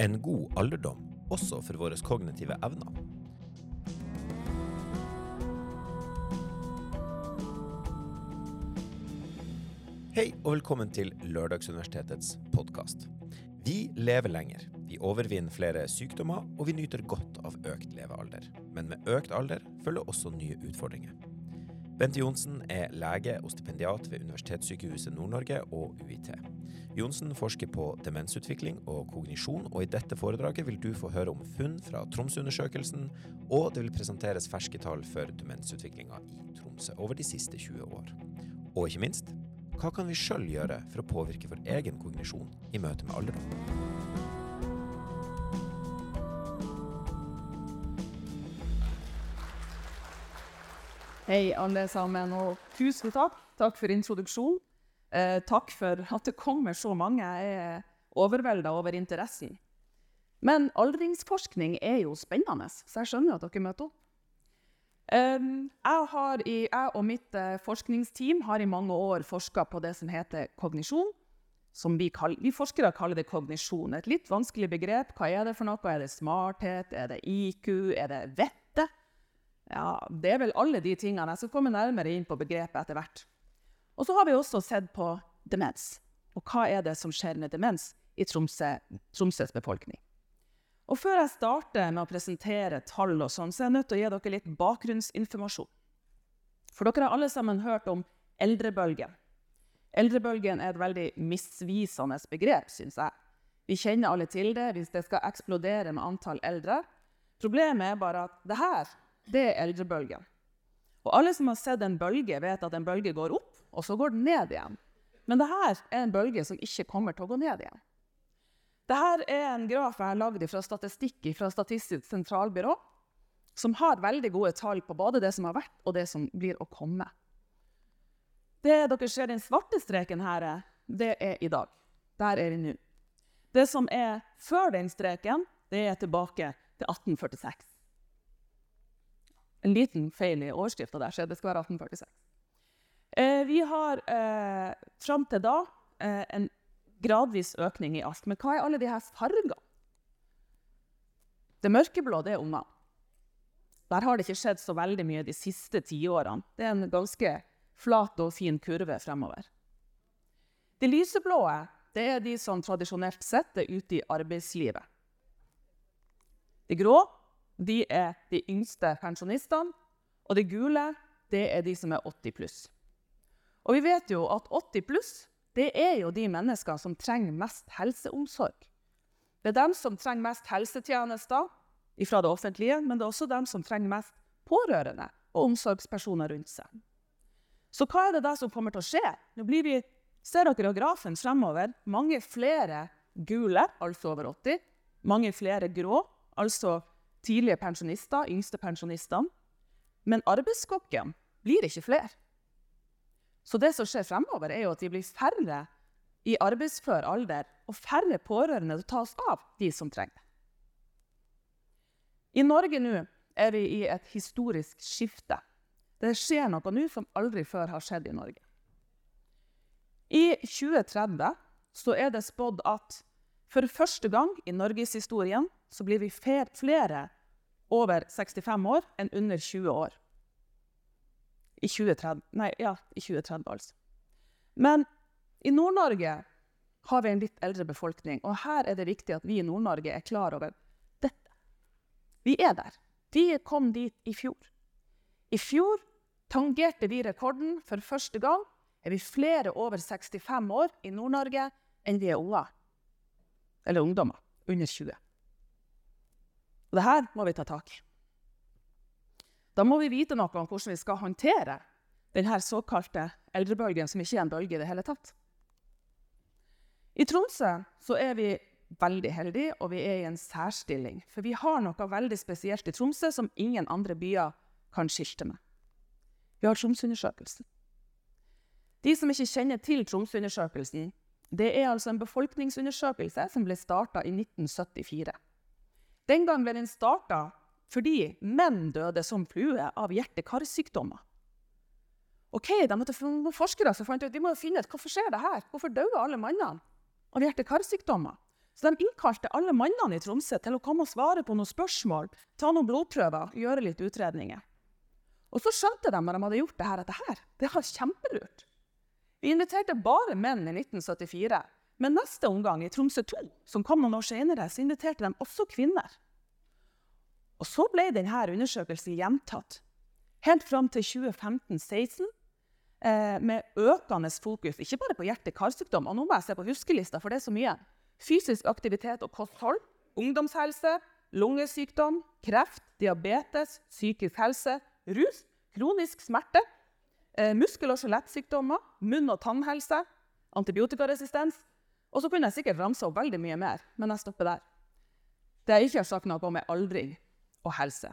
En god alderdom, også for våre kognitive evner. Hei og velkommen til Lørdagsuniversitetets podkast. Vi lever lenger, vi overvinner flere sykdommer, og vi nyter godt av økt levealder. Men med økt alder følger også nye utfordringer. Bente Johnsen er lege og stipendiat ved Universitetssykehuset Nord-Norge og UiT. Johnsen forsker på demensutvikling og kognisjon, og i dette foredraget vil du få høre om funn fra Tromsø-undersøkelsen, og det vil presenteres ferske tall for demensutviklinga i Tromsø over de siste 20 år. Og ikke minst, hva kan vi sjøl gjøre for å påvirke vår egen kognisjon i møte med alderdom? Hei, alle sammen, og tusen takk. Takk for introduksjonen. Eh, takk for at det kommer så mange. Jeg er overvelda over interessen. Men aldringsforskning er jo spennende, så jeg skjønner at dere møter opp. Eh, jeg, i, jeg, og mitt uh, forskningsteam har i mange år forska på det som heter kognisjon. Som vi, kall, vi, forskere kaller det kognisjon. Et litt vanskelig begrep. Hva er det for noe? Er det smarthet? Er det IQ? Er det vette? Ja, Det er vel alle de tingene. Jeg skal komme nærmere inn på begrepet etter hvert. Og så har vi også sett på demens. Og hva er det som skjer med demens i Tromsø, Tromsøs befolkning? Og Før jeg starter med å presentere tall, og sånn, så er jeg nødt til å gi dere litt bakgrunnsinformasjon. For dere har alle sammen hørt om eldrebølgen. Eldrebølgen er et veldig misvisende begrep, syns jeg. Vi kjenner alle til det hvis det skal eksplodere med antall eldre. Problemet er bare at det her, det er eldrebølgen. Og alle som har sett en bølge, vet at en bølge går opp, og så går den ned igjen. Men dette er en bølge som ikke kommer til å gå ned igjen. Dette er en graf jeg har lagd fra statistikk fra Statistisk sentralbyrå, som har veldig gode tall på både det som har vært, og det som blir å komme. Det dere ser den svarte streken her, det er i dag. Der er vi nå. Det som er før den streken, det er tilbake til 1846. En liten feil i overskrifta der, så det skal være 1846. Eh, vi har eh, fram til da eh, en gradvis økning i alt. Men hva er alle de her fargene? Det mørkeblå det er unger. Der har det ikke skjedd så veldig mye de siste tiårene. Det er en ganske flat og fin kurve fremover. De lyseblå det er de som tradisjonelt sett er ute i arbeidslivet. De grå de er de yngste pensjonistene, og de gule det er de som er 80 pluss. Og vi vet jo at 80 pluss det er jo de menneskene som trenger mest helseomsorg. Det er dem som trenger mest helsetjenester fra det offentlige, men det er også dem som trenger mest pårørende og omsorgspersoner rundt seg. Så hva er det da som kommer til å skje? Nå blir vi, ser dere grafen fremover. Mange flere gule, altså over 80. Mange flere grå, altså tidlige pensjonister, yngste pensjonistene. Men arbeidsskokken blir ikke flere. Så det som skjer fremover, er jo at de blir færre i arbeidsfør alder og færre pårørende til å tas av de som trenger det. I Norge nå er vi i et historisk skifte. Det skjer noe nå som aldri før har skjedd i Norge. I 2030 så er det spådd at for første gang i norgeshistorien så blir vi flere over 65 år enn under 20 år. I 2030. Nei, ja, i 2030, altså. Men i Nord-Norge har vi en litt eldre befolkning, og her er det viktig at vi i Nord-Norge er klar over dette. Vi er der. Vi kom dit i fjor. I fjor tangerte vi rekorden. For første gang er vi flere over 65 år i Nord-Norge enn vi er unger. Eller ungdommer under 20. Og det må vi ta tak i. Da må vi vite noe om hvordan vi skal håndtere denne såkalte eldrebølgen, som ikke er en bølge i det hele tatt. I Tromsø er vi veldig heldige, og vi er i en særstilling. For vi har noe veldig spesielt i Tromsø som ingen andre byer kan skilte med. Vi har Tromsøundersøkelsen. De som ikke kjenner til Tromsøundersøkelsen, det er altså en befolkningsundersøkelse som ble starta i 1974. Den gang ble den starta fordi menn døde som flue av hjerte-karsykdommer. Ok, de måtte forskere så fant ut, de må finne ut hvorfor skjer det her. Hvorfor døde alle mannene av hjerte-karsykdommer? Så de innkalte alle mannene i Tromsø til å komme og svare på noen spørsmål, ta noen blodprøver, gjøre litt utredninger. Og så skjønte de når de hadde gjort det her, at det her det var kjempelurt. Vi inviterte bare menn i 1974, men neste omgang, i Tromsø 2, som kom noen år senere, så inviterte de også kvinner. Og så ble denne undersøkelsen gjentatt helt fram til 2015-2016. eh, med økende fokus ikke bare på hjerte-karsykdom, og nå må jeg se på huskelista, for det er så mye. Fysisk aktivitet og kosthold, ungdomshelse, lungesykdom, kreft, diabetes, psykisk helse, rus, kronisk smerte, muskel- og skjelettsykdommer, munn- og tannhelse, antibiotikaresistens. Og så kunne jeg sikkert ramse opp veldig mye mer, men jeg stopper der. Det jeg ikke har sagt noe om, er aldring og helse.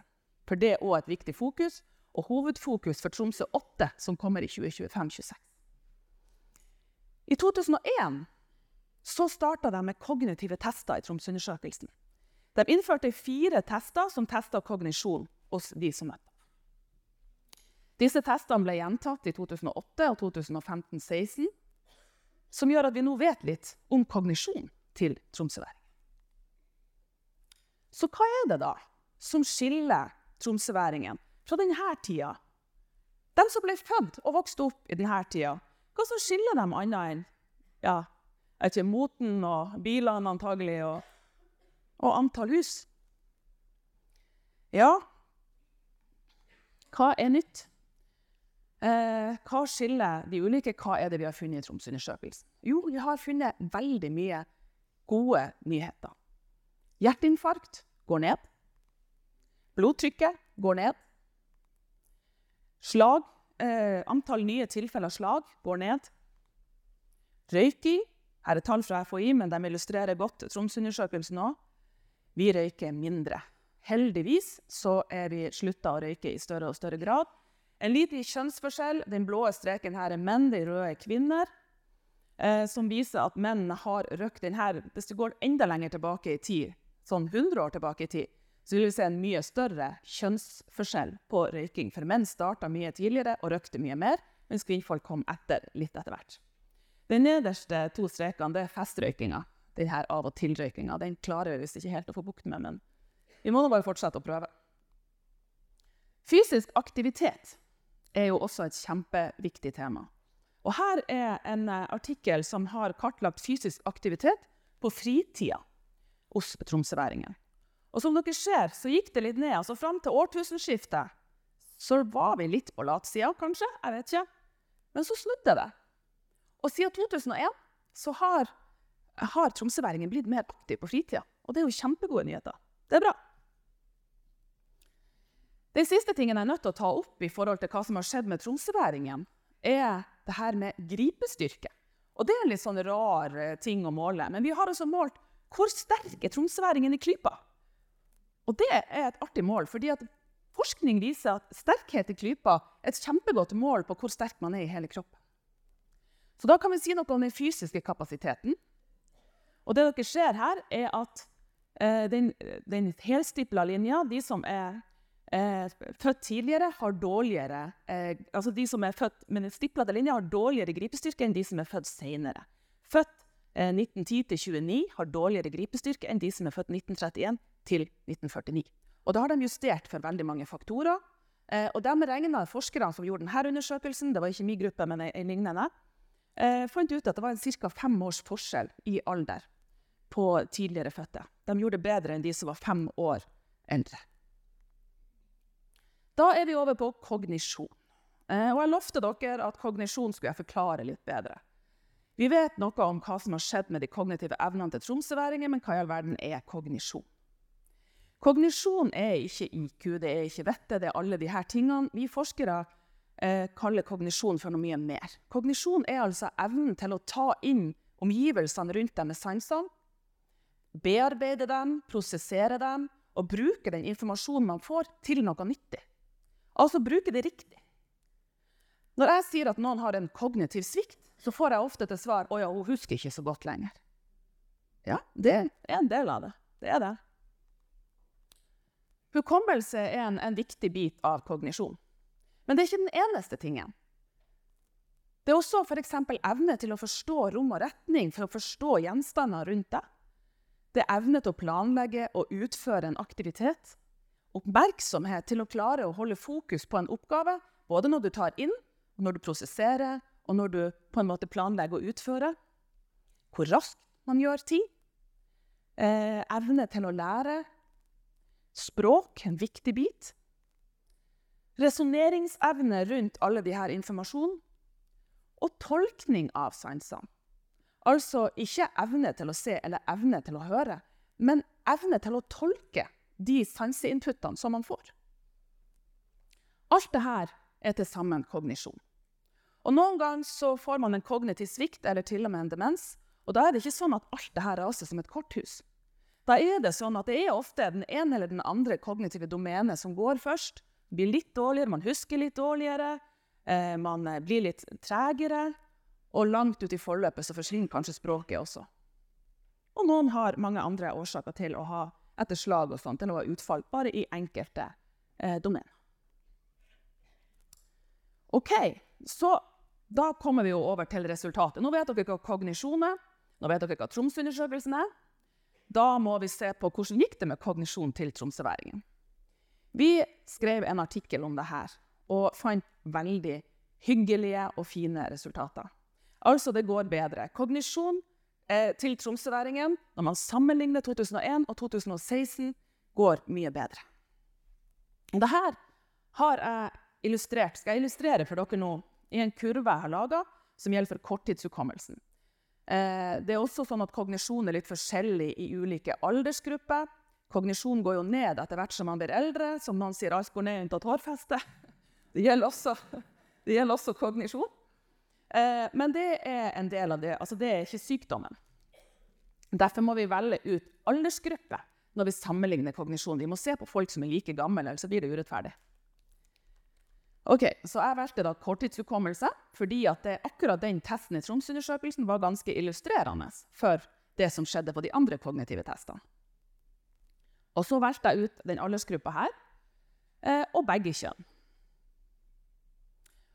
For det er òg et viktig fokus, og hovedfokus for Tromsø 8, som kommer i 2025-2026. I 2001 så starta de med kognitive tester i Tromsø-undersøkelsen. De innførte fire tester som testa kognisjon hos de som møtte. Disse testene ble gjentatt i 2008 og 2015-16, som gjør at vi nå vet litt om kognisjon til tromsøværing. Så hva er det da som skiller tromsøværingen fra denne tida? De som ble født og vokste opp i denne tida, hva som skiller dem annet enn ja, ikke, moten og bilene antagelig, og, og antall hus? Ja, hva er nytt? Eh, hva skiller de ulike? Hva er det vi har funnet i Tromsø-undersøkelsen? Jo, vi har funnet veldig mye gode nyheter. Hjerteinfarkt går ned. Blodtrykket går ned. Slag, eh, antall nye tilfeller slag går ned. Røyking Her er tall fra FHI, men de illustrerer godt Tromsø-undersøkelsen òg. Vi røyker mindre. Heldigvis så er vi slutta å røyke i større og større grad. En liten kjønnsforskjell. Den blå streken her er menn, den røde er kvinner. Eh, som viser at menn har røkt den her Hvis du går enda lenger tilbake i tid, sånn 100 år tilbake i tid, så vil vi se en mye større kjønnsforskjell på røyking. For menn starta mye tidligere og røykte mye mer, mens kvinnfolk kom etter litt etter hvert. De nederste to strekene det er festrøykinga. Den her av og til-røykinga. Den klarer vi visst ikke helt å få bukt med, men vi må nå bare fortsette å prøve. Fysisk aktivitet er jo også et kjempeviktig tema. Og her er en eh, artikkel som har kartlagt fysisk aktivitet på fritida hos tromsøværingen. Og som dere ser, så gikk det litt ned. altså Fram til årtusenskiftet så var vi litt på latsida, kanskje. Jeg vet ikke. Men så snudde det. Og siden 2001 så har, har tromsøværingen blitt mer aktiv på fritida. Og det er jo kjempegode nyheter. Det er bra. Den siste tingen jeg er nødt til å ta opp i forhold til hva som har skjedd med tromsøværingen, er det her med gripestyrke. Og det er en litt sånn rar eh, ting å måle, men vi har altså målt hvor sterk er tromsøværingen i klypa. Og det er et artig mål, fordi at forskning viser at sterkhet i klypa er et kjempegodt mål på hvor sterk man er i hele kroppen. Så da kan vi si noe om den fysiske kapasiteten. Og det dere ser her, er at eh, den, den helstipla linja, de som er eh, født tidligere, har dårligere eh, Altså de som er født med den stiplede linja, har dårligere gripestyrke enn de som er født senere. Født eh, 1910 til 29 har dårligere gripestyrke enn de som er født 1931 1949. Og da har de justert for veldig mange faktorer. Eh, og de regna forskerne som gjorde denne undersøkelsen, det var ikke min gruppe, men en lignende, eh, fant ut at det var en ca. fem års forskjell i alder på tidligere fødte. De gjorde det bedre enn de som var fem år eldre. Da er vi over på kognisjon. Eh, og jeg lovte dere at kognisjon skulle jeg forklare litt bedre. Vi vet noe om hva som har skjedd med de kognitive evnene til tromsøværinger, men hva i all verden er kognisjon? Kognisjon er ikke IQ, det er ikke vettet, det er alle disse tingene. Vi forskere eh, kaller kognisjon for noe mye mer. Kognisjon er altså evnen til å ta inn omgivelsene rundt deg med sansene, bearbeide dem, prosessere dem og bruke den informasjonen man får, til noe nyttig. Altså bruke det riktig. Når jeg sier at noen har en kognitiv svikt, så får jeg ofte til svar å ja, hun husker ikke så godt lenger. Ja, det er en del av det. Det er det. Hukommelse er en, en viktig bit av kognisjon. Men det er ikke den eneste tingen. Det er også f.eks. evne til å forstå rom og retning, for å forstå gjenstander rundt deg. Det er evne til å planlegge og utføre en aktivitet. Oppmerksomhet til å klare å holde fokus på en oppgave, både når du tar inn, når du prosesserer, og når du på en måte planlegger å utføre. Hvor raskt man gjør ting. Eh, evne til å lære. Språk, en viktig bit. Resonneringsevne rundt alle disse informasjonene. informasjonen. Og tolkning av sansene. Altså ikke evne til å se eller evne til å høre, men evne til å tolke de sanseinputtene som man får. Alt dette er til sammen kognisjon. Og Noen ganger får man en kognitiv svikt eller til og med en demens. Og Da er det ikke sånn at alt dette raser som et korthus. Da er det sånn at det er ofte den ene eller den andre kognitive domenet som går først. Blir litt dårligere, man husker litt dårligere, eh, man blir litt tregere. Og langt ut i forløpet så forsvinner kanskje språket også. Og noen har mange andre årsaker til å ha etter slag og sånt, å ha utfall bare i enkelte eh, domener. OK, så da kommer vi jo over til resultatet. Nå vet dere hva kognisjon er. Nå vet dere hva Tromsø-undersøkelsen er. Da må vi se på hvordan gikk det med kognisjon til tromsøværingen. Vi skrev en artikkel om det her og fant veldig hyggelige og fine resultater. Altså, det går bedre. Kognisjon eh, til tromsøværingen, når man sammenligner 2001 og 2016, går mye bedre. Dette har jeg illustrert, skal jeg illustrere for dere nå i en kurve jeg har laga, som gjelder for korttidshukommelsen. Eh, det er også sånn at Kognisjon er litt forskjellig i ulike aldersgrupper. Kognisjon går jo ned etter hvert som man blir eldre. Som noen sier, alt går ned unntatt hårfestet. Det det gjelder også kognisjon. Eh, men det er en del av det. Altså, det er ikke sykdommen. Derfor må vi velge ut aldersgruppe når vi sammenligner kognisjon. Vi må se på folk som er like gamle, ellers blir det urettferdig. Ok, Så jeg valgte da korttidshukommelse fordi at det, akkurat den testen i Tromsø-undersøkelsen var ganske illustrerende for det som skjedde på de andre kognitive testene. Og så valgte jeg ut den aldersgruppa her, eh, og begge kjønn.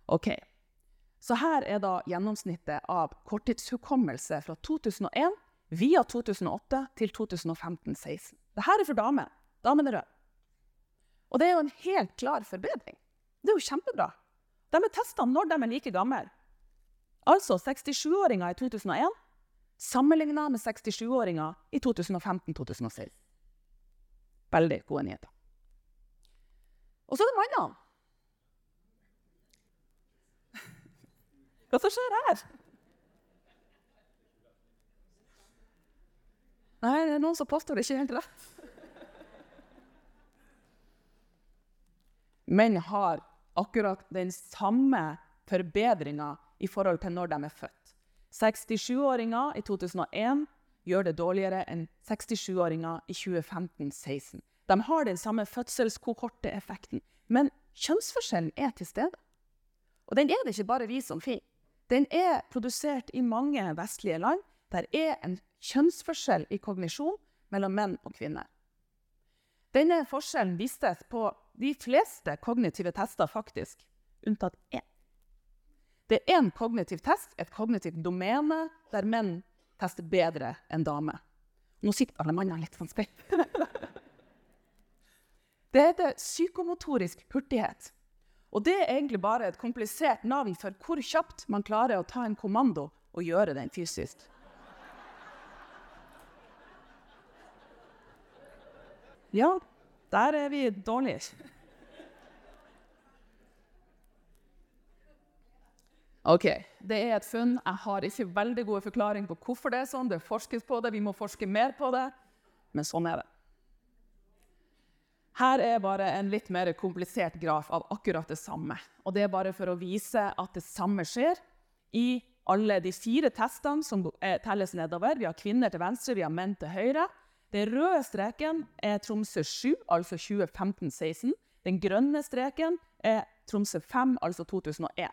Ok, Så her er da gjennomsnittet av korttidshukommelse fra 2001 via 2008 til 2015-16. Dette er for damer. Damen er rød. Og det er jo en helt klar forbedring. Det er jo kjempebra. De er testa når de er like gamle. Altså 67-åringer i 2001 sammenligna med 67-åringer i 2015-2016. Veldig gode nyheter. Og så er det mannene. Hva som skjer her? Nei, det er noen som påstår det ikke helt rett. Menn har akkurat den samme forbedringa i forhold til når de er født. 67-åringer i 2001 gjør det dårligere enn 67-åringer i 2015-16. De har den samme fødselskohorteeffekten, men kjønnsforskjellen er til stede. Og den er det ikke bare vi som finner. Den er produsert i mange vestlige land. Der er en kjønnsforskjell i kognisjon mellom menn og kvinner. Denne forskjellen vistes på de fleste kognitive tester, faktisk, unntatt én. Det er én kognitiv test, et kognitivt domene, der menn tester bedre enn damer. Nå sitter alle mannene litt sånn spent. det heter psykomotorisk hurtighet. Og det er egentlig bare et komplisert navn for hvor kjapt man klarer å ta en kommando og gjøre den fysisk. Ja, der er vi dårlige. OK, det er et funn. Jeg har ikke veldig gode forklaringer på hvorfor det er sånn. Det forskes på det, vi må forske mer på det. Men sånn er det. Her er bare en litt mer komplisert graf av akkurat det samme. Og det er bare for å vise at det samme skjer i alle de fire testene som telles nedover. Vi har kvinner til venstre, vi har menn til høyre. Den røde streken er Tromsø 7, altså 2015-16. Den grønne streken er Tromsø 5, altså 2001.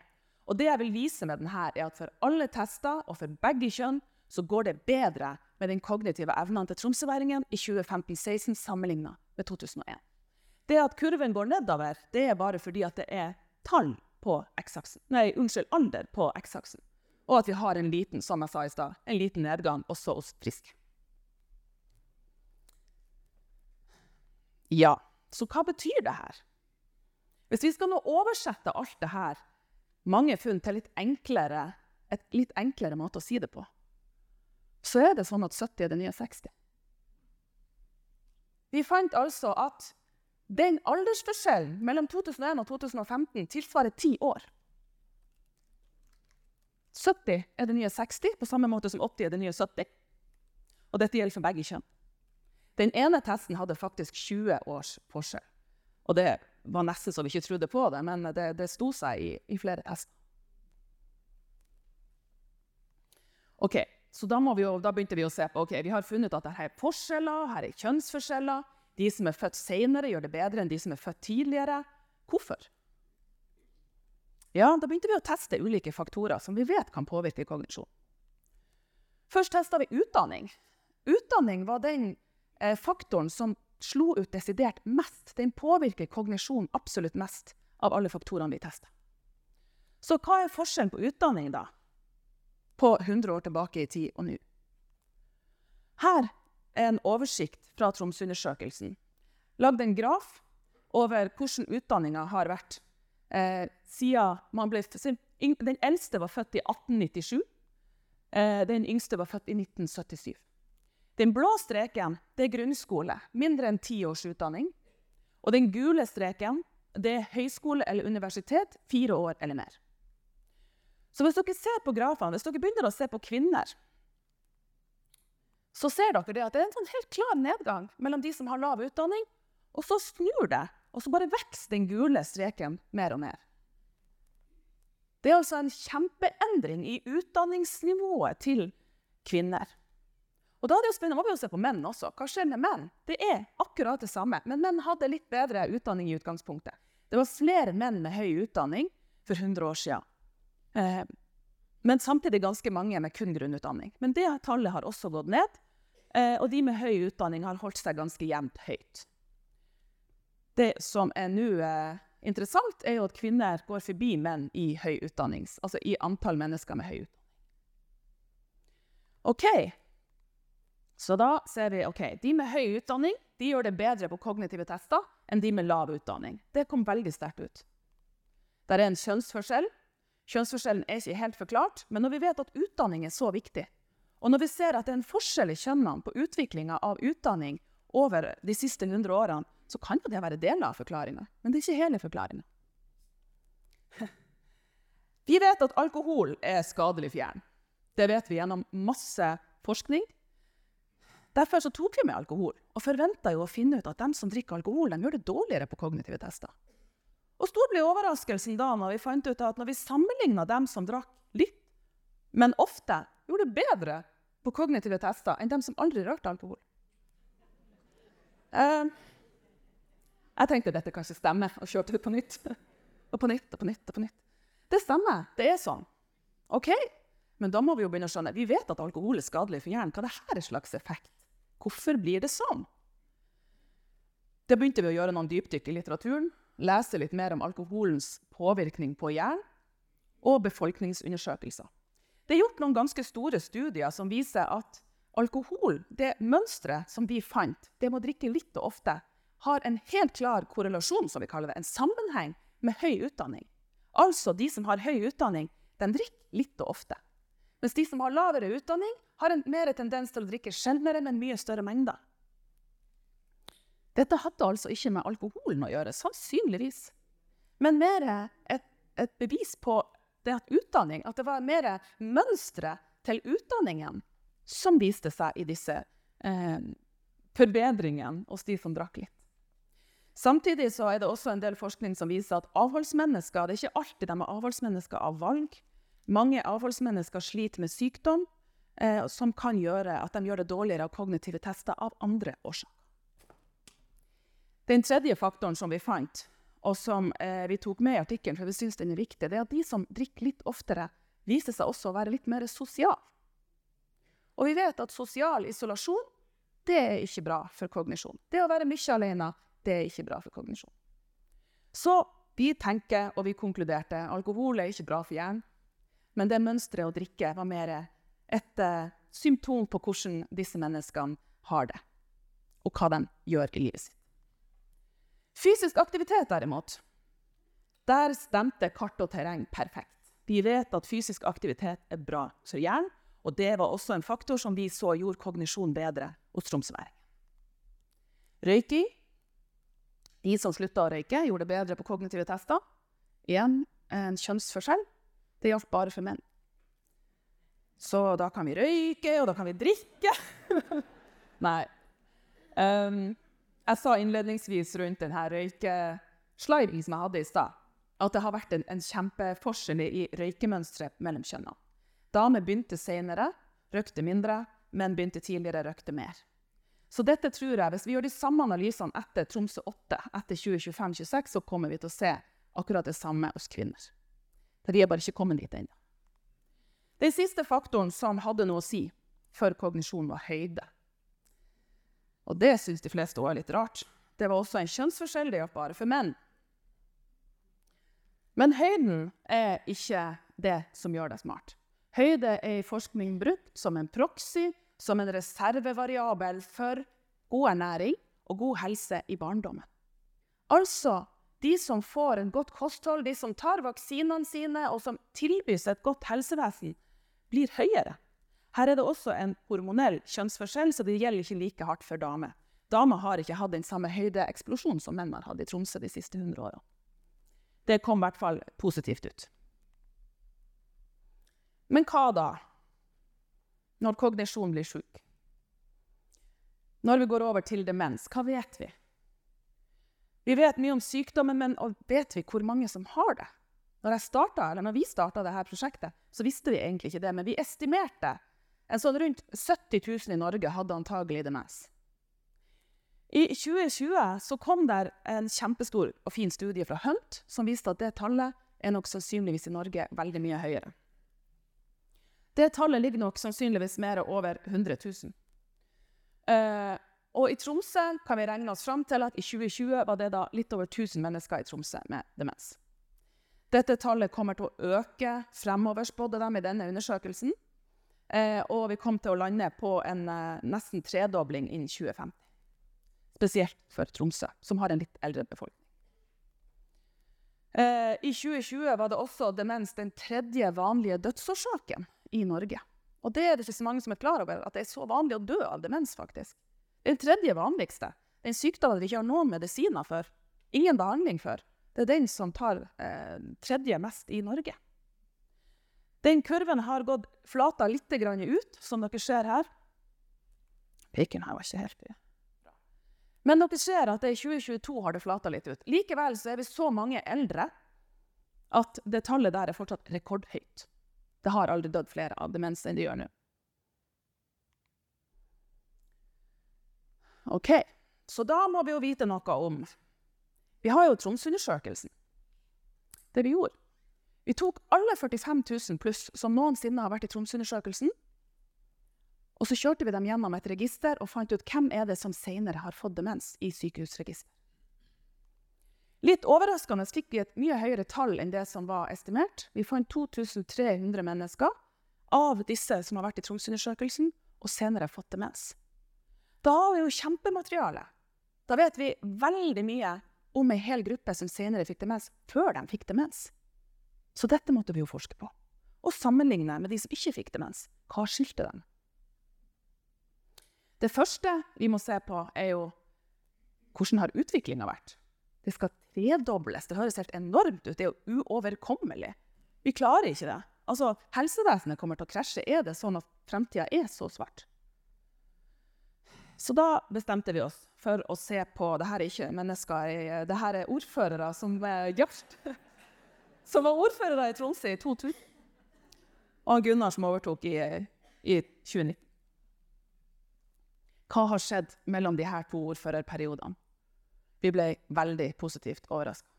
Og det jeg vil vise med denne, er at for alle tester og for begge kjønn så går det bedre med den kognitive evnen til tromsøværingen i 2015-16 sammenlignet med 2001. Det at kurven går nedover, det er bare fordi at det er tall på x-aksen. Nei, unnskyld, alder på x-aksen. Og at vi har en liten som jeg sa i sted, en liten nedgang også hos friske. Ja, så hva betyr det her? Hvis vi skal nå oversette alt det her, mange funn, til litt enklere, et litt enklere måte å si det på, så er det sånn at 70 er det nye 60. Vi fant altså at den aldersforskjellen mellom 2001 og 2015 tilsvarer ti år. 70 er det nye 60, på samme måte som 80 er det nye 70. Og dette gjelder for begge kjønn. Den ene testen hadde faktisk 20 års forskjell. Og det var nesten så vi ikke trodde på det, men det, det sto seg i, i, flere tester. Ok, så da, vi jo, da, begynte vi å se på ok, vi har funnet at her er forskjeller, her er kjønnsforskjeller. De som er født senere, gjør det bedre enn de som er født tidligere. Hvorfor? Ja, Da begynte vi å teste ulike faktorer som vi vet kan påvirke kognisjon. Først testa vi utdanning. Utdanning var den eh, faktoren som slo ut desidert mest. Den påvirker kognisjon absolutt mest av alle faktorene vi tester. Så hva er forskjellen på utdanning da? På 100 år tilbake i tid og nå? Her er en oversikt fra Tromsøundersøkelsen. Lagd en graf over hvordan utdanninga har vært eh, siden man ble Den eldste var født i 1897. Eh, den yngste var født i 1977. Den blå streken det er grunnskole, mindre enn ti års utdanning. Og den gule streken det er høyskole eller universitet, fire år eller mer. Så hvis dere ser på grafene, hvis dere begynner å se på kvinner, så ser dere det at det er en sånn helt klar nedgang mellom de som har lav utdanning, og så snur det, og så bare vokser den gule streken mer og mer. Det er altså en kjempeendring i utdanningsnivået til kvinner. Og da er det jo spennende, må vi jo se på menn også. Hva skjer med menn? Det er akkurat det samme, men menn hadde litt bedre utdanning i utgangspunktet. Det var flere menn med høy utdanning for 100 år siden. Eh, men samtidig ganske mange med kun grunnutdanning. Men det tallet har også gått ned. Eh, og de med høy utdanning har holdt seg ganske jevnt høyt. Det som er nå eh, interessant, er jo at kvinner går forbi menn i høy utdanning. Altså i antall mennesker med høy utdanning. OK, så da ser vi ok, de med høy utdanning de gjør det bedre på kognitive tester enn de med lav utdanning. Det kom veldig sterkt ut. Det er en kjønnsforskjell. Kjønnsforskjellen er ikke helt forklart, men når vi vet at utdanning er så viktig, og når vi ser at det er en forskjell i kjønnene på utviklinga av utdanning over de siste 100 årene, så kan jo det være deler av forklaringa, men det er ikke hele forklaringa. Vi vet at alkohol er skadelig for hjernen. Det vet vi gjennom masse forskning. Derfor tok vi med alkohol, og forventa å finne ut at de som drikker alkohol, de gjør det dårligere på kognitive tester. Og stor ble overraskelsen da når vi fant ut at når vi sammenligna dem som drakk litt, men ofte, gjorde det bedre på kognitive tester enn dem som aldri rørte alkohol. Uh, jeg tenkte dette kanskje stemmer, og kjørte det på nytt. og på nytt og på nytt. og på nytt. Det stemmer. Det er sånn. OK, men da må vi jo begynne å skjønne. Vi vet at alkohol er skadelig for hjernen. Hva er dette slags effekt? Hvorfor blir det sånn? Det begynte vi å gjøre noen dypdykk i litteraturen. Lese litt mer om alkoholens påvirkning på hjernen, og befolkningsundersøkelser. Det er gjort noen ganske store studier som viser at alkohol, det mønsteret som vi fant, det med å drikke litt og ofte, har en helt klar korrelasjon, som vi kaller det, en sammenheng med høy utdanning. Altså, de som har høy utdanning, de drikker litt og ofte. Mens de som har lavere utdanning, har en mer tendens til å drikke sjeldnere, men mye større mengder. Dette hadde altså ikke med alkoholen å gjøre, sannsynligvis. Men mer et, et bevis på det at utdanning, at det var mer mønstre til utdanningen som viste seg i disse eh, forbedringene hos de som drakk litt. Samtidig er det også en del forskning som viser at avholdsmennesker det er ikke alltid de er avholdsmennesker av valg. Mange avholdsmennesker sliter med sykdom eh, som kan gjøre at de gjør det dårligere av kognitive tester av andre årsaker. Den tredje faktoren som vi fant, og som eh, vi tok med i artikkelen, for vi syns den er viktig, det er at de som drikker litt oftere, viser seg også å være litt mer sosiale. Og vi vet at sosial isolasjon det er ikke bra for kognisjon. Det å være mye alene det er ikke bra for kognisjon. Så vi tenker, og vi konkluderte, alkohol er ikke bra for hjernen. Men det mønsteret å drikke var mer et uh, symptom på hvordan disse menneskene har det, og hva de gjør i livet sitt. Fysisk aktivitet, derimot, der stemte kart og terreng perfekt. Vi vet at fysisk aktivitet er bra for hjernen, og det var også en faktor som vi så gjorde kognisjon bedre hos tromsøværinger. Røyking. De som slutta å røyke, gjorde det bedre på kognitive tester. Igjen en kjønnsforskjell. Det gjaldt bare for menn. Så da kan vi røyke, og da kan vi drikke. Nei. Um, jeg sa innledningsvis rundt denne røykesliden som jeg hadde i stad, at det har vært en, en kjempeforskjell i røykemønsteret mellom kjønnene. Damer begynte senere, røykte mindre, menn begynte tidligere, røykte mer. Så dette tror jeg, hvis vi gjør de samme analysene etter Tromsø 8, etter 2025-2026, så kommer vi til å se akkurat det samme hos kvinner. Vi er bare ikke kommet dit ennå. Den siste faktoren som hadde noe å si for kognisjon, var høyde. Og det syns de fleste òg er litt rart. Det var også en kjønnsforskjell, det gjaldt bare for menn. Men høyden er ikke det som gjør deg smart. Høyde er i forskning brukt som en proxy, som en reservevariabel for god ernæring og god helse i barndommen. Altså, de som får en godt kosthold, de som tar vaksinene sine, og som tilbys et godt helsevesen, blir høyere. Her er det også en hormonell kjønnsforskjell, så det gjelder ikke like hardt for damer. Damer har ikke hatt den samme høydeeksplosjonen som menn har hatt i Tromsø de siste 100 årene. Det kom i hvert fall positivt ut. Men hva da, når kognisjon blir sjuk? Når vi går over til demens, hva vet vi? Vi vet mye om sykdommen, men vet vi hvor mange som har det? Når, startet, når vi starta dette prosjektet, så visste vi egentlig ikke det, men vi estimerte en sånn rundt 70 000 i Norge hadde antagelig demens. I 2020 så kom der en kjempestor og fin studie fra Hunt som viste at det tallet er nok sannsynligvis i Norge veldig mye høyere. Det tallet ligger nok sannsynligvis mer over 100 000. Uh, og i Tromsø kan vi regne oss fram til at i 2020 var det da litt over 1000 mennesker i Tromsø med demens. Dette tallet kommer til å øke fremover, spådde de i denne undersøkelsen. Eh, og vi kom til å lande på en eh, nesten tredobling innen 2050. Spesielt for Tromsø, som har en litt eldre befolkning. Eh, I 2020 var det også demens den tredje vanlige dødsårsaken i Norge. Og det er det ikke så mange som er klar over, at det er så vanlig å dø av demens. faktisk. Den tredje vanligste. Den sykdommen vi ikke har noen medisiner for, ingen behandling for, det er den som tar eh, tredje mest i Norge. Den kurven har gått flata litt ut, som dere ser her. Pekeren her var ikke helt bra. Men dere ser at det i 2022 har det flata litt ut. Likevel er vi så mange eldre at det tallet der er fortsatt rekordhøyt. Det har aldri dødd flere av demens enn det gjør nå. OK, så da må vi jo vite noe om Vi har jo Tromsøundersøkelsen. Det vi gjorde. Vi tok alle 45 000 pluss som noensinne har vært i Tromsøundersøkelsen. Og så kjørte vi dem gjennom et register og fant ut hvem er det som senere har fått demens i sykehusregister. Litt overraskende fikk vi et mye høyere tall enn det som var estimert. Vi fant 2300 mennesker av disse som har vært i Tromsøundersøkelsen og senere fått demens. Da har vi jo kjempemateriale. Da vet vi veldig mye om ei hel gruppe som senere fikk demens, før de fikk demens. Så dette måtte vi jo forske på. Og sammenligne med de som ikke fikk demens. Hva skyldte dem? Det første vi må se på, er jo hvordan har utviklinga vært? Det skal tredobles. Det høres helt enormt ut. Det er jo uoverkommelig. Vi klarer ikke det. Altså, Helsevesenet kommer til å krasje. Er det sånn at fremtida er så svart? Så da bestemte vi oss for å se på det her er ikke mennesker, det her er ordførere som gjaldt. Som var ordfører i Tromsø i 2000. Og Gunnar som overtok i, i 2019. Hva har skjedd mellom her to ordførerperiodene? Vi ble veldig positivt overraska.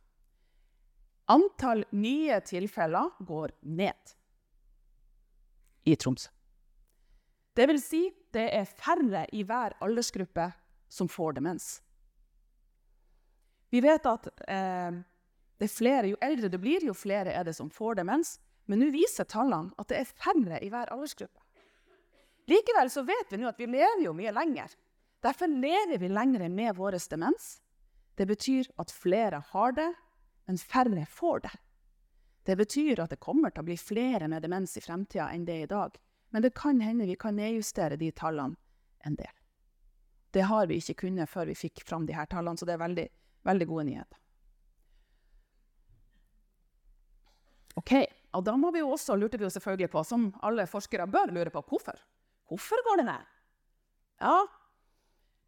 Antall nye tilfeller går ned i Tromsø. Det vil si, det er færre i hver aldersgruppe som får demens. Vi vet at eh, flere, jo eldre du blir, jo flere er det som får demens. Men nå viser tallene at det er færre i hver aldersgruppe. Likevel så vet vi nå at vi lever jo mye lenger. Derfor lever vi lenger med vår demens. Det betyr at flere har det, men færre får det. Det betyr at det kommer til å bli flere med demens i fremtida enn det er i dag. Men det kan hende vi kan nedjustere de tallene en del. Det har vi ikke kunnet før vi fikk fram de her tallene, så det er veldig, veldig gode nyheter. Ok, og da må vi jo også, lurte vi jo selvfølgelig på, som alle forskere bør lure på, hvorfor? Hvorfor går det ned? Ja,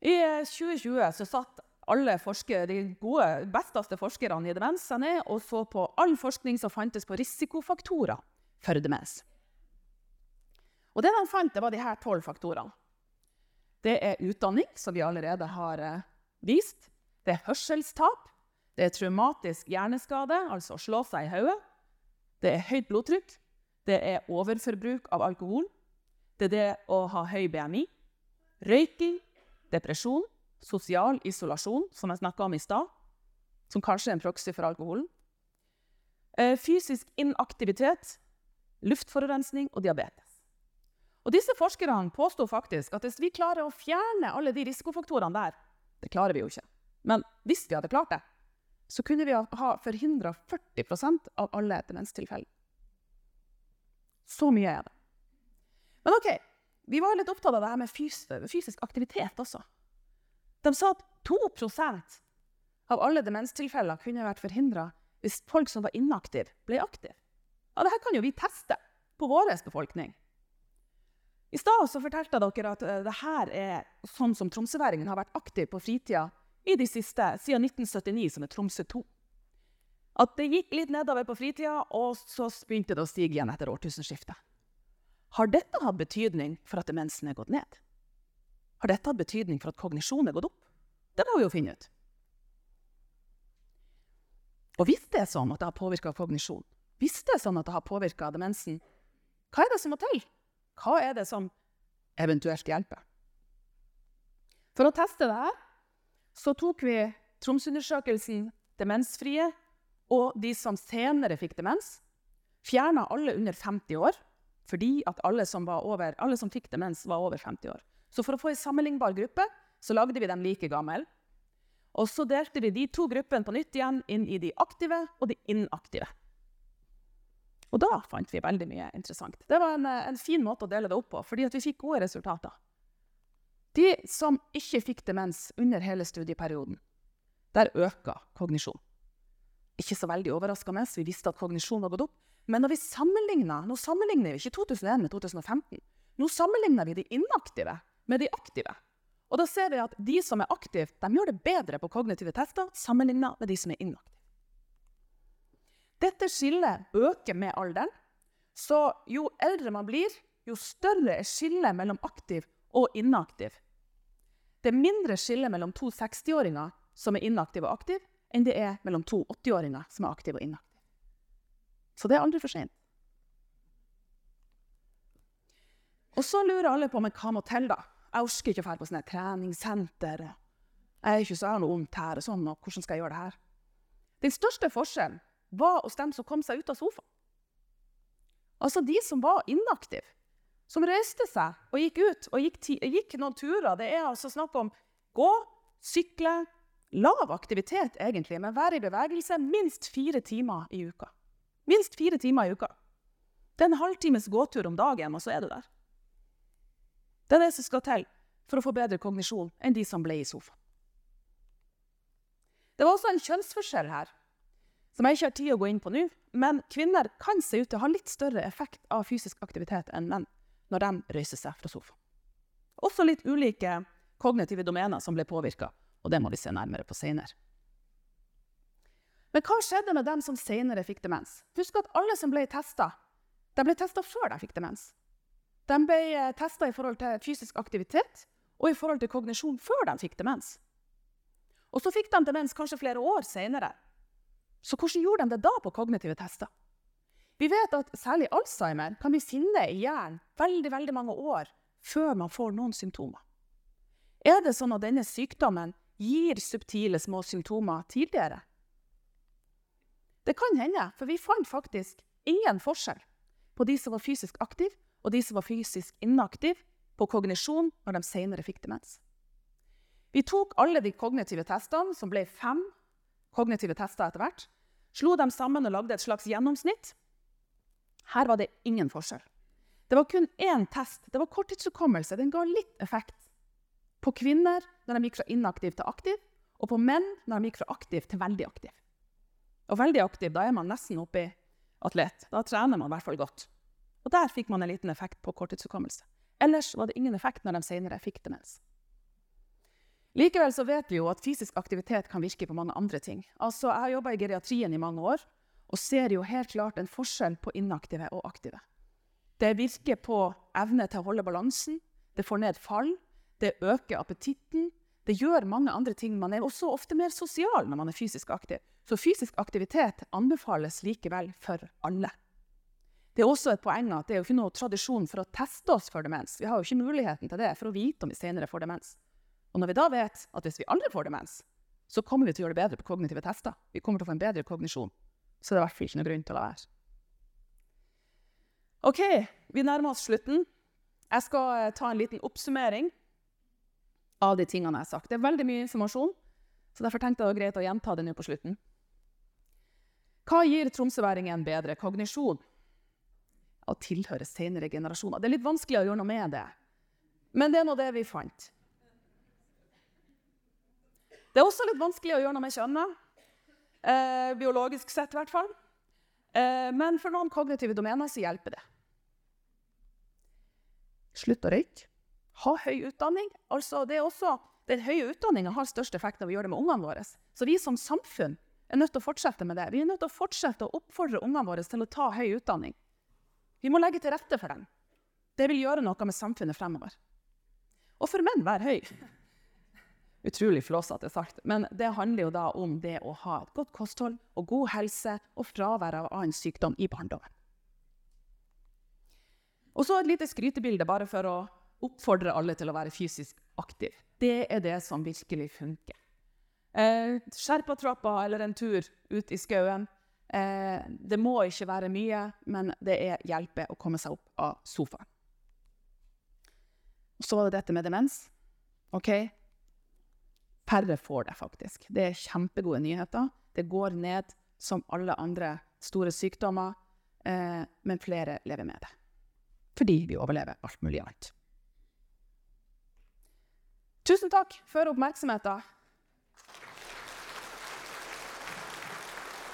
i 2020 så satt alle forskere, de gode, besteste forskerne i demens seg ned og så på all forskning som fantes på risikofaktorer for demens. Og det de fant, det var de her tolv faktorene. Det er utdanning, som vi allerede har eh, vist. Det er hørselstap. Det er traumatisk hjerneskade, altså å slå seg i hodet. Det er høyt blodtrykk. Det er overforbruk av alkohol. Det er det å ha høy BMI. Røyking, depresjon, sosial isolasjon, som jeg snakka om i stad, som kanskje er en proxy for alkoholen. Eh, fysisk inaktivitet, luftforurensning og diabetes. Og disse forskerne påsto faktisk at hvis vi klarer å fjerne alle de risikofaktorene der Det klarer vi jo ikke. Men hvis vi hadde klart det, så kunne vi ha forhindra 40% av alle demenstilfeller. Så mye er det. Men OK, vi var litt opptatt av det her med fysisk aktivitet også. De sa at 2% av alle demenstilfeller kunne vært forhindra hvis folk som var inaktive, ble aktive. Ja, Dette kan jo vi teste på vår befolkning. I stad fortalte dere at uh, det her er sånn som tromsøværingen har vært aktiv på fritida i de siste, siden 1979, som er Tromsø 2. At det gikk litt nedover på fritida, og så begynte det å stige igjen etter årtusenskiftet. Har dette hatt betydning for at demensen er gått ned? Har dette hatt betydning for at kognisjonen er gått opp? Det må vi jo finne ut. Og hvis det er sånn at det har påvirka kognisjon, hvis det er sånn at det har påvirka demensen, hva er det som må til? Hva er det som eventuelt hjelper? For å teste det her så tok vi Tromsøundersøkelsen demensfrie og de som senere fikk demens. Fjerna alle under 50 år, fordi at alle som, over, alle som fikk demens, var over 50 år. Så for å få en sammenlignbar gruppe så lagde vi dem like gamle. Og så delte vi de to gruppene på nytt igjen inn i de aktive og de inaktive. Og da fant vi veldig mye interessant. Det var en, en fin måte å dele det opp på, fordi vi fikk gode resultater. De som ikke fikk demens under hele studieperioden, der øka kognisjon. Ikke så veldig overraskende, vi visste at kognisjon var gått opp. Men når vi sammenligner, nå sammenligner vi ikke 2001 med 2015. Nå sammenligner vi de inaktive med de aktive. Og da ser vi at de som er aktive, de gjør det bedre på kognitive tester sammenlignet med de som er inaktive. Dette skillet øker med alderen. Så jo eldre man blir, jo større er skillet mellom aktiv og inaktiv. Det er mindre skille mellom to 60-åringer som er inaktive og aktive, enn det er mellom to 80-åringer som er aktive og inaktive. Så det er aldri for sent. Og så lurer alle på men hva må til, da? Jeg orker ikke å dra på sånne treningssenter. Jeg er ikke så noe vondt her, og sånn, og hvordan skal jeg gjøre det her? Den største forskjellen var hos dem som kom seg ut av sofaen. Altså de som var inaktive. Som reiste seg og gikk ut og gikk, gikk noen turer. Det er altså snakk om gå, sykle, lav aktivitet egentlig, men være i bevegelse minst fire timer i uka. Minst fire timer i uka. Det er en halvtimes gåtur om dagen, og så er du der. Det er det som skal til for å få bedre kognisjon enn de som ble i sofaen. Det var også en kjønnsforskjell her som jeg ikke har tid å gå inn på nå. Men kvinner kan se ut til å ha litt større effekt av fysisk aktivitet enn menn når de reiser seg fra sofaen. Også litt ulike kognitive domener som ble påvirka, og det må vi se nærmere på senere. Men hva skjedde med dem som senere fikk demens? Husk at alle som ble testa, ble testa før de fikk demens. De ble eh, testa i forhold til fysisk aktivitet og i forhold til kognisjon før de fikk demens. Og så fikk de demens kanskje flere år senere, så hvordan gjorde de det da på kognitive tester? Vi vet at særlig Alzheimer kan vi sinne i hjernen veldig, veldig mange år før man får noen symptomer. Er det sånn at denne sykdommen gir subtile små symptomer tidligere? Det kan hende, for vi fant faktisk ingen forskjell på de som var fysisk aktive, og de som var fysisk inaktive på kognisjon når de senere fikk demens. Vi tok alle de kognitive testene, som ble fem kognitive tester etter hvert, slo dem sammen og lagde et slags gjennomsnitt. Her var det ingen forskjell. Det var kun én test. Det var korttidshukommelse. Den ga litt effekt. På kvinner når de gikk fra inaktiv til aktiv, og på menn når de gikk fra aktiv til veldig aktiv. Og veldig aktiv, da er man nesten oppe i atlet. Da trener man i hvert fall godt. Og der fikk man en liten effekt på korttidshukommelse. Ellers var det ingen effekt når de senere fikk demens. Likevel så vet vi jo at fysisk aktivitet kan virke på mange andre ting. Altså, Jeg har jobba i geriatrien i mange år og ser jo helt klart en forskjell på inaktive og aktive. Det virker på evne til å holde balansen, det får ned fall, det øker appetitten. Det gjør mange andre ting. Man er også ofte mer sosial når man er fysisk aktiv. Så fysisk aktivitet anbefales likevel for alle. Det er også et poeng at det er jo ikke noe tradisjon for å teste oss for demens. Vi har jo ikke muligheten til det for å vite om vi senere får demens. Og når vi da vet at hvis vi aldri får demens, så kommer vi til å gjøre det bedre på kognitive tester. Vi kommer til å få en bedre kognisjon. Så det er i hvert fall ikke noe grunn til å la være. OK, vi nærmer oss slutten. Jeg skal eh, ta en liten oppsummering av de tingene jeg har sagt. Det er veldig mye informasjon, så derfor tenkte jeg det var greit å gjenta det nå på slutten. Hva gir tromsøværingen bedre kognisjon? Å tilhøre senere generasjoner. Det er litt vanskelig å gjøre noe med det, men det er nå det vi fant. Det er også litt vanskelig å gjøre noe med kjønnet. Eh, biologisk sett, i hvert fall. Eh, men for noen kognitive domener så hjelper det. Slutt å røyke. Ha høy utdanning. Altså, det er også, den høye utdanninga har størst effekt av å gjøre det med ungene våre. Så vi som samfunn er nødt til å fortsette med det. Vi er nødt til å fortsette å oppfordre ungene våre til å ta høy utdanning. Vi må legge til rette for dem. Det vil gjøre noe med samfunnet fremover. Og for menn, vær høy. Utrolig flåsete sagt, men det handler jo da om det å ha et godt kosthold og god helse og fravær av annen sykdom i barndommen. Og så et lite skrytebilde bare for å oppfordre alle til å være fysisk aktiv. Det er det som virkelig funker. Eh, Sherpatrappa eller en tur ut i skauen. Eh, det må ikke være mye, men det er hjelper å komme seg opp av sofaen. Så var det dette med demens. Ok, Færre får det, faktisk. Det er kjempegode nyheter. Det går ned som alle andre store sykdommer, eh, men flere lever med det. Fordi vi overlever alt mulig annet. Tusen takk for oppmerksomheten.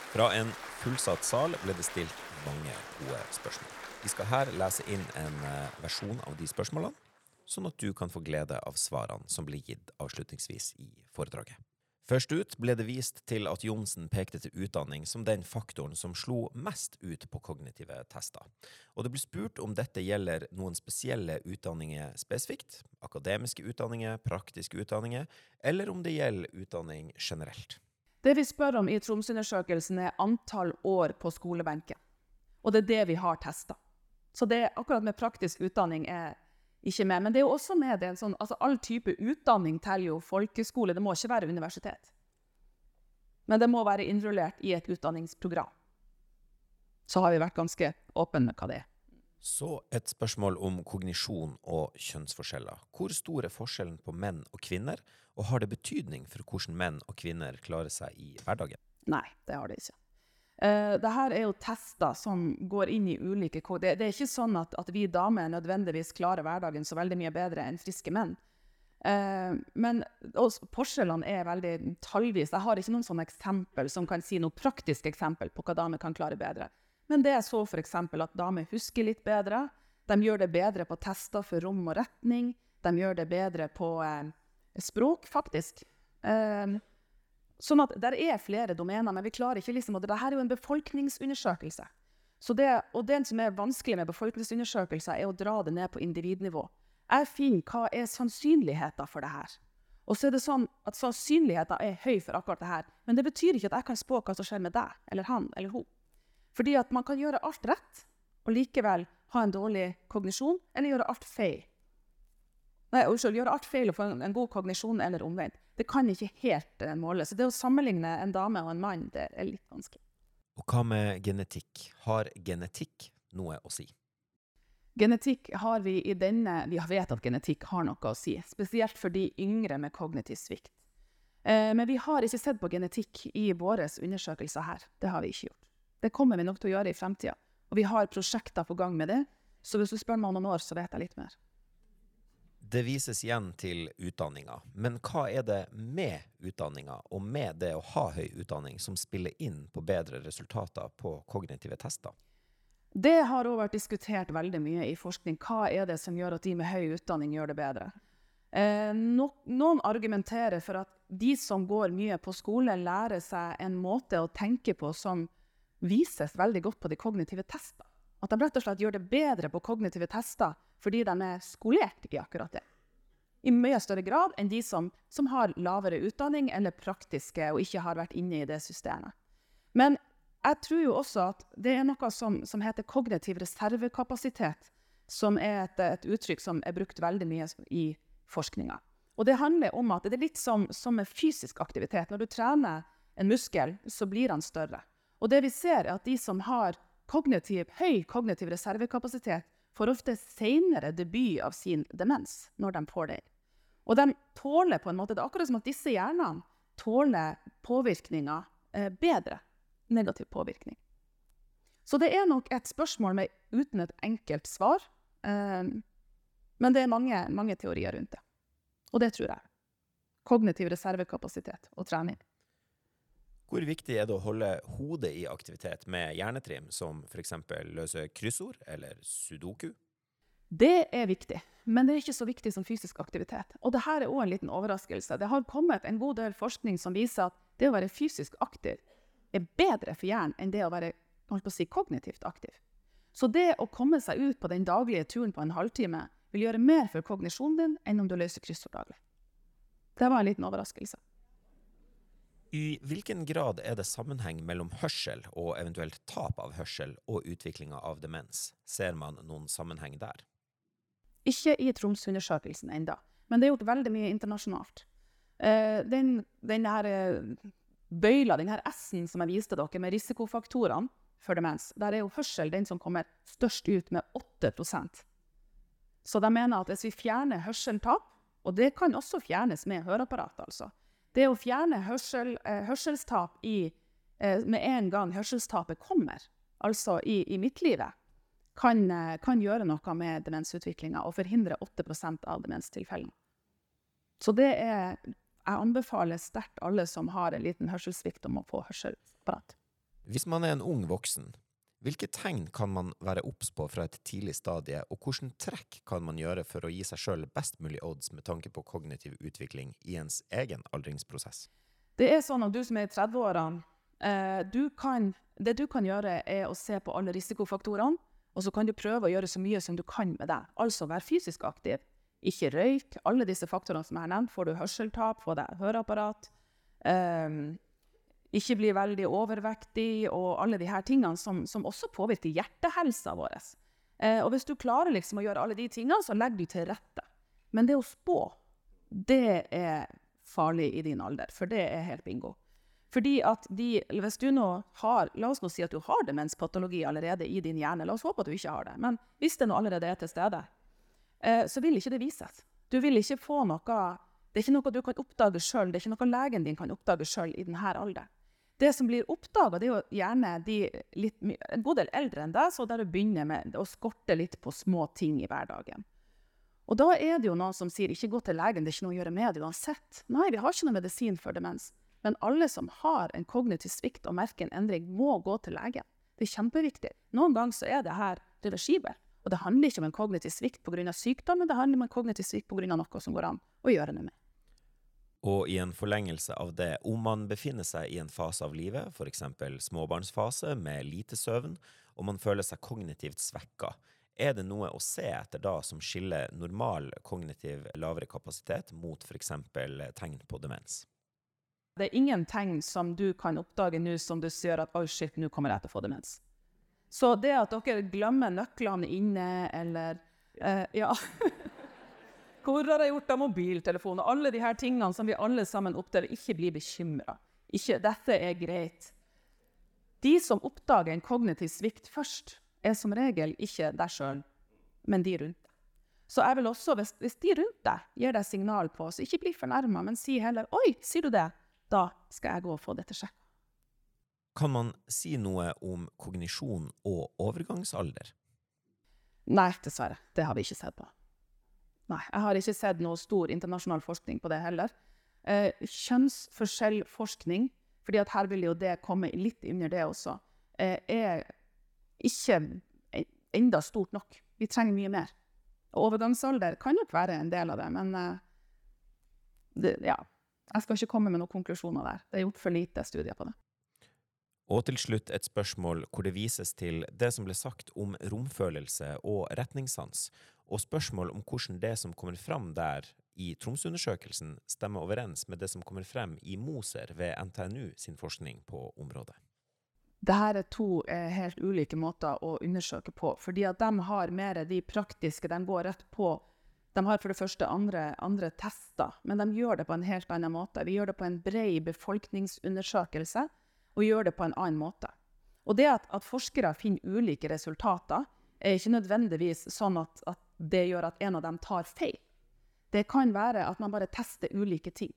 Fra en fullsatt sal ble det stilt mange gode spørsmål. Vi skal her lese inn en eh, versjon av de spørsmålene sånn at du kan få glede av svarene som blir gitt avslutningsvis i foredraget. Først ut ble det vist til at Johnsen pekte til utdanning som den faktoren som slo mest ut på kognitive tester. Og det ble spurt om dette gjelder noen spesielle utdanninger spesifikt, akademiske utdanninger, praktiske utdanninger, eller om det gjelder utdanning generelt. Det vi spør om i Tromsøundersøkelsen er antall år på skolebenken. Og det er det vi har testa. Så det akkurat med praktisk utdanning er ikke med. Men det er jo også med det, sånn, altså all type utdanning teller jo folkeskole. Det må ikke være universitet. Men det må være innrullert i et utdanningsprogram. Så har vi vært ganske åpne med hva det er. Så et spørsmål om kognisjon og kjønnsforskjeller. Hvor stor er forskjellen på menn og kvinner, og har det betydning for hvordan menn og kvinner klarer seg i hverdagen? Nei, det har det ikke. Uh, det her er jo tester som går inn i ulike det, det er ikke sånn at, at, vi damer nødvendigvis klarer hverdagen så veldig mye bedre enn friske menn. Uh, men forskjellene er veldig tallvis. Jeg har ikke noen sånne eksempel som kan si noe praktisk eksempel på hva damer kan klare bedre. Men det er så f.eks. at damer husker litt bedre. De gjør det bedre på tester for rom og retning. De gjør det bedre på uh, språk, faktisk. Uh, Sånn at Det er flere domener, men vi klarer ikke liksom, og Dette er jo en befolkningsundersøkelse. Så det, og det som er vanskelig med befolkningsundersøkelser, er å dra det ned på individnivå. Jeg finner hva er sannsynligheten for det her. Og så er det sånn at Sannsynligheten er høy for akkurat det her, men det betyr ikke at jeg kan spå hva som skjer med deg eller han eller hun. Fordi at man kan gjøre alt rett og likevel ha en dårlig kognisjon, eller gjøre alt feil. Nei, unnskyld, gjøre alt feil og få en, en god kognisjon eller omvendt det kan ikke helt uh, måles. Så det å sammenligne en dame og en mann, det er litt vanskelig. Og hva med genetikk? Har genetikk noe å si? Genetikk har vi i denne Vi vet at genetikk har noe å si, spesielt for de yngre med kognitiv svikt. Eh, men vi har ikke sett på genetikk i våre undersøkelser her. Det har vi ikke gjort. Det kommer vi nok til å gjøre i fremtida. Og vi har prosjekter på gang med det. Så hvis du spør meg om noen år, så vet jeg litt mer. Det vises igjen til utdanninga, men hva er det med utdanninga og med det å ha høy utdanning som spiller inn på bedre resultater på kognitive tester? Det har òg vært diskutert veldig mye i forskning. Hva er det som gjør at de med høy utdanning gjør det bedre? Eh, no, noen argumenterer for at de som går mye på skole, lærer seg en måte å tenke på som vises veldig godt på de kognitive testene. At de rett og slett gjør det bedre på kognitive tester fordi de er skolert i akkurat det. I mye større grad enn de som, som har lavere utdanning eller praktiske og ikke har vært inne i det systemet. Men jeg tror jo også at det er noe som, som heter kognitiv reservekapasitet, som er et, et, uttrykk som er brukt veldig mye i forskninga. Og det handler om at det er litt som, som med fysisk aktivitet. Når du trener en muskel, så blir den større. Og det vi ser, er at de som har kognitiv, høy kognitiv reservekapasitet, får ofte senere debut av sin demens når de får det. Og de tåler på en måte, Det er akkurat som at disse hjernene tåler påvirkninger eh, bedre. Negativ påvirkning. Så det er nok et spørsmål med, uten et enkelt svar. Eh, men det er mange, mange teorier rundt det. Og det tror jeg. Kognitiv reservekapasitet og trening. Hvor viktig er det å holde hodet i aktivitet med hjernetrim, som f.eks. løse kryssord eller sudoku? Det er viktig, men det er ikke så viktig som fysisk aktivitet. Og dette er òg en liten overraskelse. Det har kommet en god del forskning som viser at det å være fysisk aktiv er bedre for hjernen enn det å være si, kognitivt aktiv. Så det å komme seg ut på den daglige turen på en halvtime vil gjøre mer for kognisjonen din enn om du løser kryssord daglig. Det var en liten overraskelse. I hvilken grad er det sammenheng mellom hørsel og eventuelt tap av hørsel og utviklinga av demens? Ser man noen sammenheng der? Ikke i Tromsø-undersøkelsen enda, men det er gjort veldig mye internasjonalt. Uh, den, den her uh, bøyla, den her S-en som jeg viste dere, med risikofaktorene for demens, der er jo hørsel den som kommer størst ut, med 8% Så de mener at hvis vi fjerner hørseltap, og det kan også fjernes med høreapparat, altså, det å fjerne hørsel, eh, hørselstap i, eh, med en gang hørselstapet kommer, altså i, i midtlivet, kan, eh, kan, gjøre noe med demensutviklinga og forhindre 8% av demenstilfellene. Så det er Jeg anbefaler sterkt alle som har en liten hørselssvikt, om å få hørselsapparat. Hvis man er en ung voksen, hvilke tegn kan man være obs på fra et tidlig stadie, og hvilke trekk kan man gjøre for å gi seg sjøl best mulig odds med tanke på kognitiv utvikling i ens egen aldringsprosess? Det er sånn at du som er i 30-årene, eh, det du kan gjøre, er å se på alle risikofaktorene, og så kan du prøve å gjøre så mye som du kan med det. Altså være fysisk aktiv. Ikke røyk. Alle disse faktorene som jeg har nevnt. Får du hørseltap, får deg høreapparat. Um, ikke bli veldig overvektig og alle her tingene som, som også påvirker hjertehelsa vår. Eh, og hvis du klarer liksom å gjøre alle de tingene, så legger du til rette. Men det å spå, det er farlig i din alder, for det er helt bingo. Fordi at de, hvis du nå har, La oss nå si at du har demenspatologi allerede i din hjerne. La oss håpe at du ikke har det. Men hvis det nå allerede er til stede, eh, så vil ikke det vises. Du vil ikke få noe Det er ikke noe du kan oppdage sjøl. Det er ikke noe legen din kan oppdage sjøl i denne alderen. Det som blir oppdaga, er jo gjerne de litt, en god del eldre enn deg, så der du begynner med å skorte litt på små ting i hverdagen. Og da er det jo noen som sier ikke gå til legen, det er ikke noe å gjøre med det uansett. Nei, vi har ikke noe medisin for demens. Men alle som har en kognitiv svikt og merker en endring, må gå til legen. Det er kjempeviktig. Noen ganger så er det her reversibelt. Og det handler ikke om en kognitiv svikt pga. sykdom, men det handler om en kognitiv svikt pga. noe som går an å gjøre noe med. Og i en forlengelse av det, om man befinner seg i en fase av livet, f.eks. småbarnsfase med lite søvn, og man føler seg kognitivt svekka, er det noe å se etter da som skiller normal kognitiv lavere kapasitet mot f.eks. tegn på demens? Det er ingen tegn som du kan oppdage nå som du ser at oh shit, nå kommer jeg til å få demens'. Så det at dere glemmer nøklene inne, eller uh, Ja. Hvor har jeg gjort av mobiltelefonen? Alle de her tingene som vi alle sammen oppdager. Ikke bli bekymra. Dette er greit. De som oppdager en kognitiv svikt først, er som regel ikke deg sjøl, men de rundt deg. Så jeg vil også, hvis, hvis de rundt deg gir deg signal på, så ikke bli fornærma, men si heller 'oi, sier du det', da skal jeg gå og få dette sjekka. Kan man si noe om kognisjon og overgangsalder? Nei, dessverre. Det har vi ikke sett på. Nei, jeg har ikke sett noe stor internasjonal forskning på det heller. Eh, kjønnsforskjellforskning, at her vil jo det komme litt under det også, eh, er ikke enda stort nok. Vi trenger mye mer. Overgangsalder kan nok være en del av det, men eh, det, ja. Jeg skal ikke komme med noen konklusjoner der. Det er gjort for lite studier på det. Og til slutt et spørsmål hvor det vises til det som ble sagt om romfølelse og retningssans, og spørsmål om hvordan det som kommer fram der i Tromsø-undersøkelsen, stemmer overens med det som kommer frem i Moser ved NTNU sin forskning på området. Dette er to eh, helt ulike måter å undersøke på. fordi at De har mer de praktiske, de går rett på de har for det første andre, andre, tester, men de gjør det på en helt annen måte. Vi gjør det på en bred befolkningsundersøkelse, og gjør det på en annen måte. Og det at, at forskere finner ulike resultater, er ikke nødvendigvis sånn at, at, det gjør at en av dem tar feil. Det kan være at man bare tester ulike ting.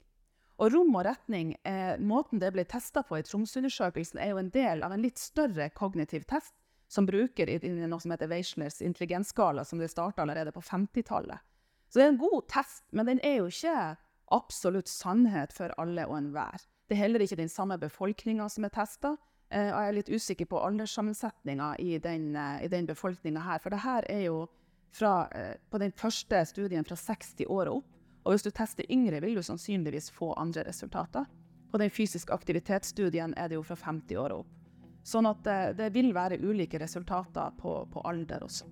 Og rom og retning, eh, måten det ble testa på i Tromsø-undersøkelsen, er jo en del av en litt større kognitiv test som bruker i, i noe som heter Weislers intelligensskala, som det starta allerede på 50-tallet. Så det er en god test, men den er jo ikke absolutt sannhet for alle og enhver. Det er heller ikke den samme befolkninga som er testa. Eh, og jeg er litt usikker på alderssammensetninga i den, eh, den befolkninga her. For det her er jo fra, eh, på den første studien fra 60 år og opp. Og hvis du tester yngre, vil du sannsynligvis få andre resultater. På den fysiske aktivitetsstudien er det jo fra 50 år og opp. Sånn at det, det vil være ulike resultater på, på alder også.